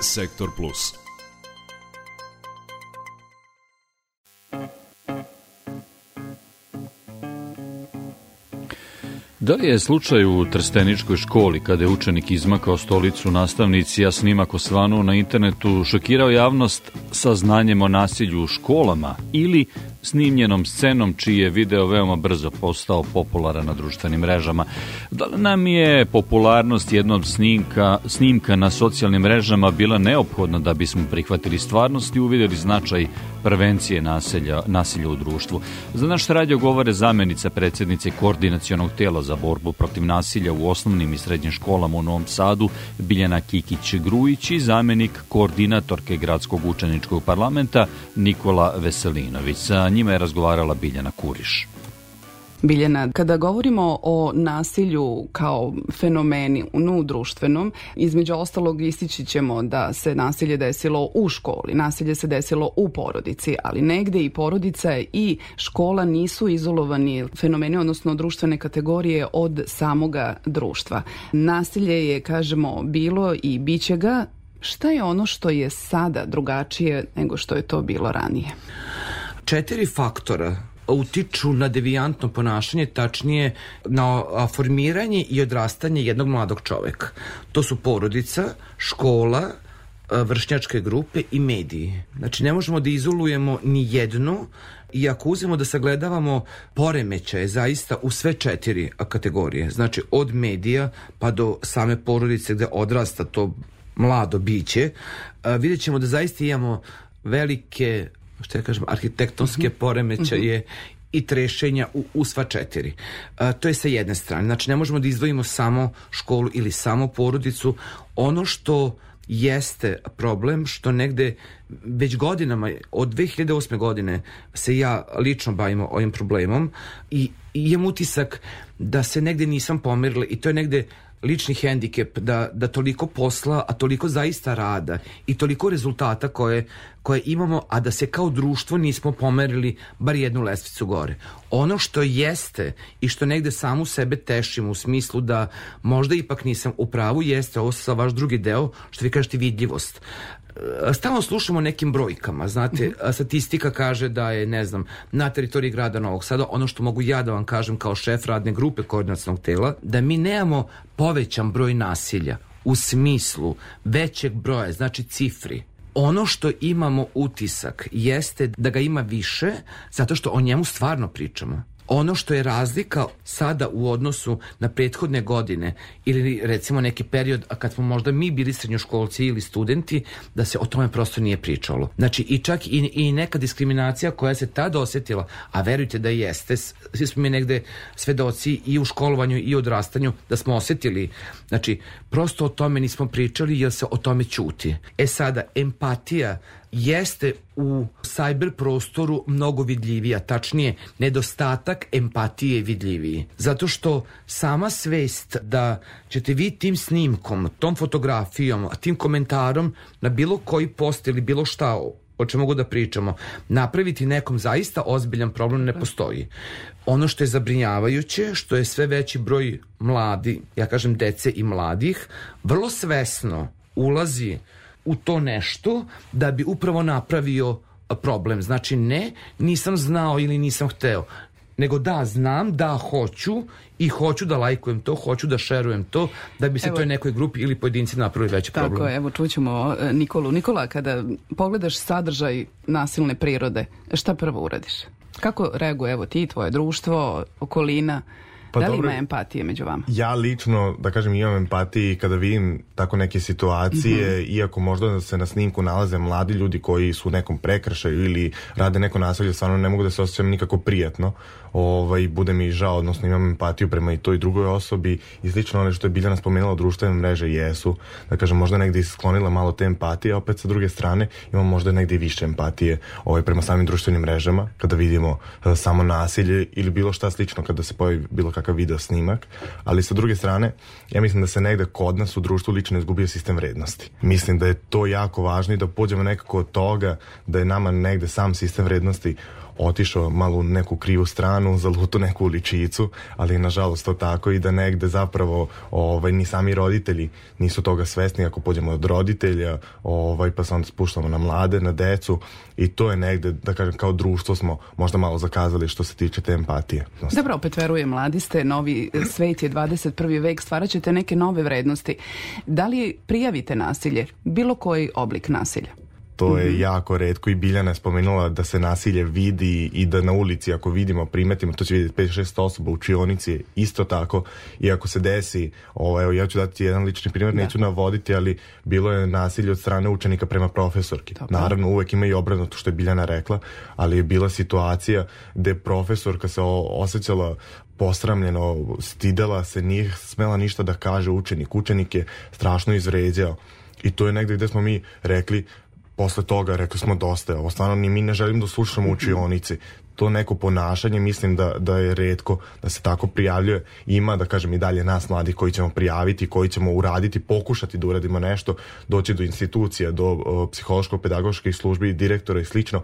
Sektor Plus. Da li je slučaj u Trsteničkoj školi kada je učenik izmakao stolicu nastavnici, a snimak osvanu na internetu šokirao javnost sa znanjem o nasilju u školama ili snimljenom scenom čiji je video veoma brzo postao popularan na društvenim mrežama. Da li nam je popularnost jednog snimka, snimka na socijalnim mrežama bila neophodna da bismo prihvatili stvarnost i uvideli značaj prevencije nasilja, nasilja u društvu? Za naš radio govore zamenica predsednice koordinacionog tela za borbu protiv nasilja u osnovnim i srednjim školama u Novom Sadu Biljana Kikić-Grujić i zamenik koordinatorke gradskog učeničkog parlamenta Nikola Veselinović. Sa njima je razgovarala Biljana Kuriš. Biljana, kada govorimo o nasilju kao fenomeni u društvenom, između ostalog istići ćemo da se nasilje desilo u školi, nasilje se desilo u porodici, ali negde i porodica i škola nisu izolovani fenomeni, odnosno društvene kategorije od samoga društva. Nasilje je, kažemo, bilo i biće ga. Šta je ono što je sada drugačije nego što je to bilo ranije? četiri faktora utiču na devijantno ponašanje, tačnije na formiranje i odrastanje jednog mladog čoveka. To su porodica, škola, vršnjačke grupe i mediji. Znači, ne možemo da izolujemo ni jednu i ako uzemo da sagledavamo poremećaje zaista u sve četiri kategorije, znači od medija pa do same porodice gde odrasta to mlado biće, vidjet ćemo da zaista imamo velike što ja kažem, arhitektonske mm -hmm. poremećaje mm -hmm i trešenja u, u sva četiri. A, to je sa jedne strane. Znači, ne možemo da izdvojimo samo školu ili samo porodicu. Ono što jeste problem što negde već godinama, od 2008. godine se ja lično bavim ovim problemom i, i imam utisak da se negde nisam pomerila i to je negde lični hendikep da, da toliko posla, a toliko zaista rada i toliko rezultata koje, koje imamo, a da se kao društvo nismo pomerili bar jednu lestvicu gore. Ono što jeste i što negde samu sebe tešim u smislu da možda ipak nisam u pravu jeste ovo sa vaš drugi deo, što vi kažete vidljivost. Stalno slušamo nekim brojkama, znate, mm -hmm. statistika kaže da je, ne znam, na teritoriji grada Novog Sada, ono što mogu ja da vam kažem kao šef radne grupe koordinacijnog tela, da mi nemamo povećan broj nasilja u smislu većeg broja, znači cifri, ono što imamo utisak jeste da ga ima više zato što o njemu stvarno pričamo. Ono što je razlika sada u odnosu na prethodne godine ili recimo neki period kad smo možda mi bili srednjoškolci ili studenti da se o tome prosto nije pričalo. Znači i čak i, i neka diskriminacija koja se tada osetila, a verujte da jeste, svi smo mi negde svedoci i u školovanju i odrastanju da smo osetili, znači prosto o tome nismo pričali jer se o tome ćuti. E sada, empatija jeste u cyber prostoru mnogo vidljivija, tačnije nedostatak empatije je vidljiviji. Zato što sama svest da ćete vi tim snimkom, tom fotografijom, tim komentarom na bilo koji post ili bilo šta o čemu mogu da pričamo, napraviti nekom zaista ozbiljan problem ne postoji. Ono što je zabrinjavajuće, što je sve veći broj mladi, ja kažem dece i mladih, vrlo svesno ulazi u to nešto da bi upravo napravio problem. Znači ne, nisam znao ili nisam hteo, nego da, znam, da, hoću i hoću da lajkujem to, hoću da šerujem to, da bi se evo, toj nekoj grupi ili pojedinci napravili veći tako, problem. Tako, evo čućemo Nikolu. Nikola, kada pogledaš sadržaj nasilne prirode, šta prvo uradiš? Kako reaguje evo ti, tvoje društvo, okolina? Pa da li dobro, ima empatije među vama? Ja lično, da kažem, imam empatije kada vidim tako neke situacije, mm -hmm. iako možda se na snimku nalaze mladi ljudi koji su u nekom prekršaju ili rade neko nasilje, stvarno ne mogu da se osjećam nikako prijatno ovaj, bude mi žao, odnosno imam empatiju prema i toj drugoj osobi i slično ono što je Biljana spomenula društvene mreže jesu, da kažem možda negde sklonila malo te empatije, a opet sa druge strane imam možda negde i više empatije ovaj, prema samim društvenim mrežama, kada vidimo uh, samo nasilje ili bilo šta slično kada se pojavi bilo kakav video snimak, ali sa druge strane ja mislim da se negde kod nas u društvu lično izgubio sistem vrednosti. Mislim da je to jako važno i da pođemo nekako od toga da je nama negde sam sistem vrednosti otišao malo u neku krivu stranu, zalutu neku uličicu, ali nažalost to tako i da negde zapravo ovaj, ni sami roditelji nisu toga svesni ako pođemo od roditelja, ovaj, pa se onda spuštamo na mlade, na decu i to je negde, da kažem, kao društvo smo možda malo zakazali što se tiče te empatije. Dobro, opet verujem, mladi ste, novi svet je 21. vek, stvarat ćete neke nove vrednosti. Da li prijavite nasilje, bilo koji oblik nasilja? To je mm -hmm. jako redko i Biljana je spomenula da se nasilje vidi i da na ulici ako vidimo, primetimo, to će vidjeti 5-6 osoba u učionici, isto tako i ako se desi, ovo, evo ja ću dati jedan lični primjer, da. neću navoditi, ali bilo je nasilje od strane učenika prema profesorki. Tako. Naravno, uvek ima i obrnuto što je Biljana rekla, ali je bila situacija gde profesorka se osjećala posramljeno, stidela se, nije smela ništa da kaže učenik. Učenik je strašno izvređao. I to je negde gde smo mi rekli posle toga rekli smo dosta, ovo stvarno ni mi ne želim da slušamo u učionici. To neko ponašanje mislim da, da je redko da se tako prijavljuje. Ima, da kažem, i dalje nas mladih koji ćemo prijaviti, koji ćemo uraditi, pokušati da uradimo nešto, doći do institucija, do psihološko-pedagoških službi, direktora i slično,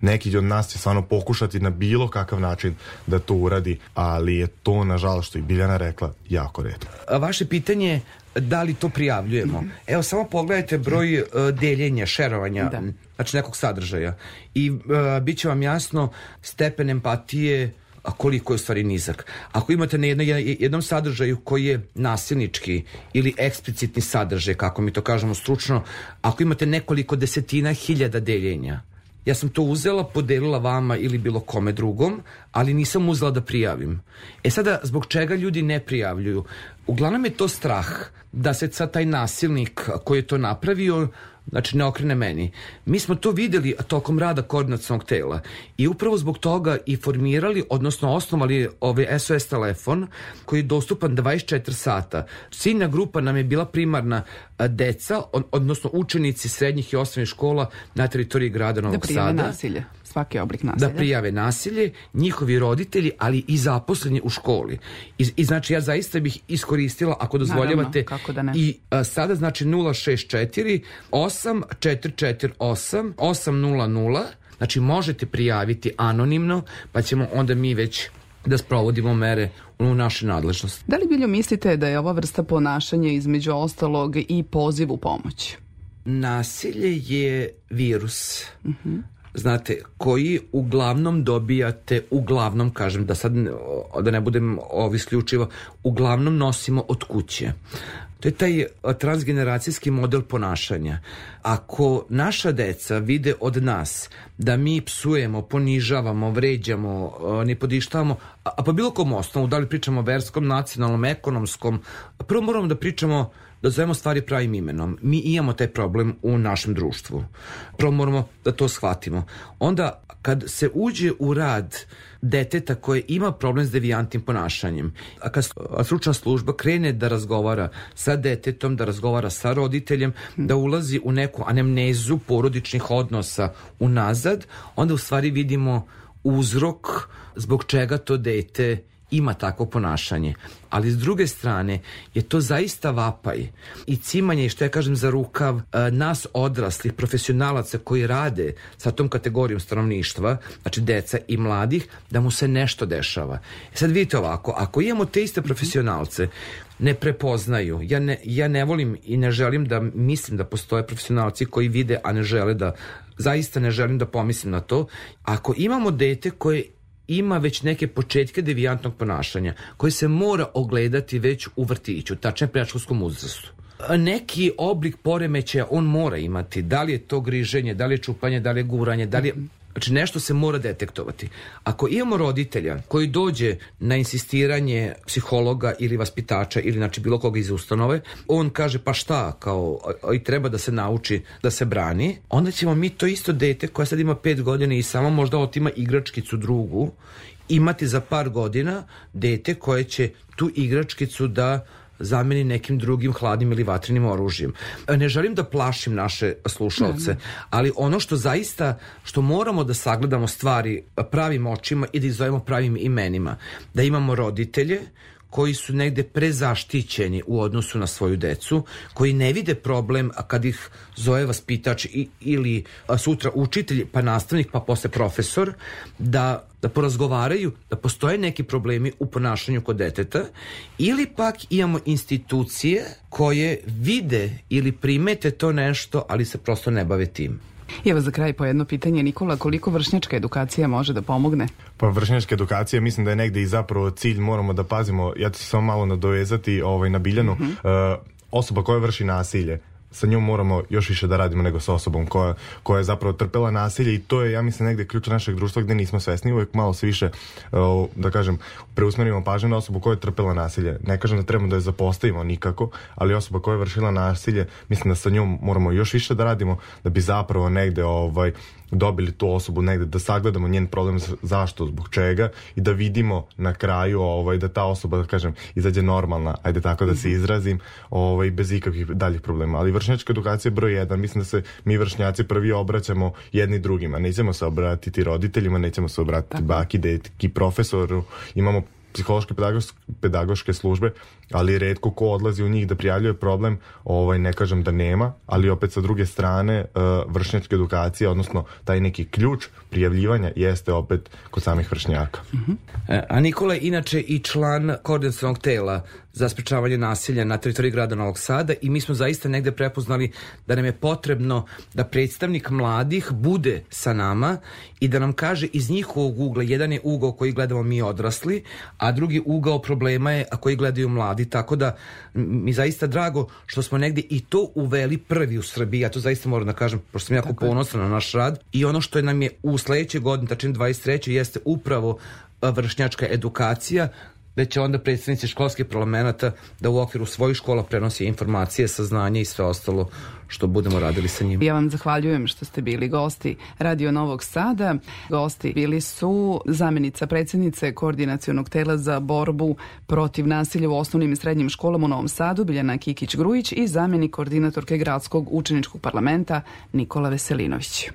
neki od nas će stvarno pokušati na bilo kakav način da to uradi, ali je to, nažalost, što i Biljana rekla, jako redko. Vaše pitanje da li to prijavljujemo. Mm -hmm. Evo samo pogledajte broj uh, deljenja, šerovanja, da. znači nekog sadržaja i uh, bit će vam jasno stepen empatije a koliko je u stvari nizak. Ako imate na jedno, jednom sadržaju koji je nasilnički ili eksplicitni sadržaj, kako mi to kažemo stručno, ako imate nekoliko desetina hiljada deljenja, Ja sam to uzela, podelila vama ili bilo kome drugom, ali nisam uzela da prijavim. E sada, zbog čega ljudi ne prijavljuju? Uglavnom je to strah da se sad taj nasilnik koji je to napravio znači ne okrene meni. Mi smo to videli tokom rada koordinacijnog tela i upravo zbog toga i formirali, odnosno osnovali ovaj SOS telefon koji je dostupan 24 sata. Ciljna grupa nam je bila primarna deca, odnosno učenici srednjih i osnovnih škola na teritoriji grada Novog da Sada. Da nasilje svaki oblik nasilja. Da prijave nasilje, njihovi roditelji, ali i zaposleni u školi. I, i znači ja zaista bih iskoristila, ako dozvoljavate, da ne. i a, sada znači 064 8448 800 Znači možete prijaviti anonimno, pa ćemo onda mi već da sprovodimo mere u naše nadležnosti. Da li biljo mislite da je ova vrsta ponašanja između ostalog i poziv u pomoć? Nasilje je virus. Uh mhm. -huh znate, koji uglavnom dobijate, uglavnom, kažem, da sad da ne budem ovi isključivo, uglavnom nosimo od kuće. To je taj transgeneracijski model ponašanja. Ako naša deca vide od nas da mi psujemo, ponižavamo, vređamo, ne podištavamo, a po bilo kom osnovu, da li pričamo o verskom, nacionalnom, ekonomskom, prvo moramo da pričamo da zovemo stvari pravim imenom. Mi imamo taj problem u našem društvu. Prvo moramo da to shvatimo. Onda, kad se uđe u rad deteta koje ima problem s devijantnim ponašanjem, a kad stručna služba krene da razgovara sa detetom, da razgovara sa roditeljem, da ulazi u neku anemnezu porodičnih odnosa unazad, onda u stvari vidimo uzrok zbog čega to dete ima takvo ponašanje. Ali s druge strane je to zaista vapaj i cimanje, što ja kažem za rukav, e, nas odraslih profesionalaca koji rade sa tom kategorijom stanovništva, znači deca i mladih, da mu se nešto dešava. E sad vidite ovako, ako imamo te iste profesionalce ne prepoznaju. Ja ne, ja ne volim i ne želim da mislim da postoje profesionalci koji vide, a ne žele da zaista ne želim da pomislim na to. Ako imamo dete koje ima već neke početke devijantnog ponašanja koje se mora ogledati već u vrtiću, tačnije predškolskom uzrastu neki oblik poremećaja on mora imati. Da li je to griženje, da li je čupanje, da li je guranje, da li je Znači nešto se mora detektovati. Ako imamo roditelja koji dođe na insistiranje psihologa ili vaspitača ili znači bilo koga iz ustanove, on kaže pa šta, kao i treba da se nauči da se brani, onda ćemo mi to isto dete koja sad ima pet godina i samo možda otima igračkicu drugu, imati za par godina dete koje će tu igračkicu da zameni nekim drugim hladnim ili vatrenim oružjem. Ne želim da plašim naše slušalce, ali ono što zaista, što moramo da sagledamo stvari pravim očima i da izovemo pravim imenima, da imamo roditelje koji su negde prezaštićeni u odnosu na svoju decu, koji ne vide problem kad ih zove vaspitač ili sutra učitelj, pa nastavnik, pa posle profesor, da da porazgovaraju da postoje neki problemi u ponašanju kod deteta ili pak imamo institucije koje vide ili primete to nešto, ali se prosto ne bave tim. I evo za kraj po jedno pitanje, Nikola, koliko vršnjačka edukacija može da pomogne? Pa vršnjačka edukacija mislim da je negde i zapravo cilj, moramo da pazimo, ja ću se samo malo nadovezati ovaj, na Biljanu, mm -hmm. uh, osoba koja vrši nasilje, sa njom moramo još više da radimo nego sa osobom koja, koja je zapravo trpela nasilje i to je, ja mislim, negde ključ našeg društva gde nismo svesni, uvek malo se više, da kažem, preusmerimo pažnju na osobu koja je trpela nasilje. Ne kažem da trebamo da je zapostavimo nikako, ali osoba koja je vršila nasilje, mislim da sa njom moramo još više da radimo da bi zapravo negde ovaj, dobili tu osobu negde, da sagledamo njen problem zašto, zbog čega i da vidimo na kraju ovaj, da ta osoba, da kažem, izađe normalna, ajde tako da se mhm. izrazim, ovaj, bez ikakvih daljih problema. Ali vršnjačka edukacija je broj jedan, mislim da se mi vršnjaci prvi obraćamo jedni drugima, nećemo se obratiti roditeljima, nećemo se obratiti tako. baki, detki, profesoru, imamo psihološke pedagoške, službe, ali redko ko odlazi u njih da prijavljuje problem, ovaj, ne kažem da nema, ali opet sa druge strane uh, vršnjačka edukacija, odnosno taj neki ključ prijavljivanja jeste opet kod samih vršnjaka. Uh -huh. A Nikola je inače i član koordinacionog tela za sprečavanje nasilja na teritoriji grada Novog Sada i mi smo zaista negde prepoznali da nam je potrebno da predstavnik mladih bude sa nama i da nam kaže iz njihovog ugla, jedan je ugao koji gledamo mi odrasli, a drugi ugao problema je a koji gledaju mladi, tako da mi zaista drago što smo negde i to uveli prvi u Srbiji, ja to zaista moram da kažem, pošto sam jako ponosan na naš rad i ono što je nam je u sledećoj godini, tačin 23. jeste upravo vršnjačka edukacija gde će onda predstavnici školskih parlamenta da u okviru svojih škola prenosi informacije, saznanje i sve ostalo što budemo radili sa njima. Ja vam zahvaljujem što ste bili gosti Radio Novog Sada. Gosti bili su zamenica predsednice Koordinacionog tela za borbu protiv nasilja u osnovnim i srednjim školama u Novom Sadu, Biljana Kikić-Grujić i zamenik koordinatorke gradskog učeničkog parlamenta Nikola Veselinović.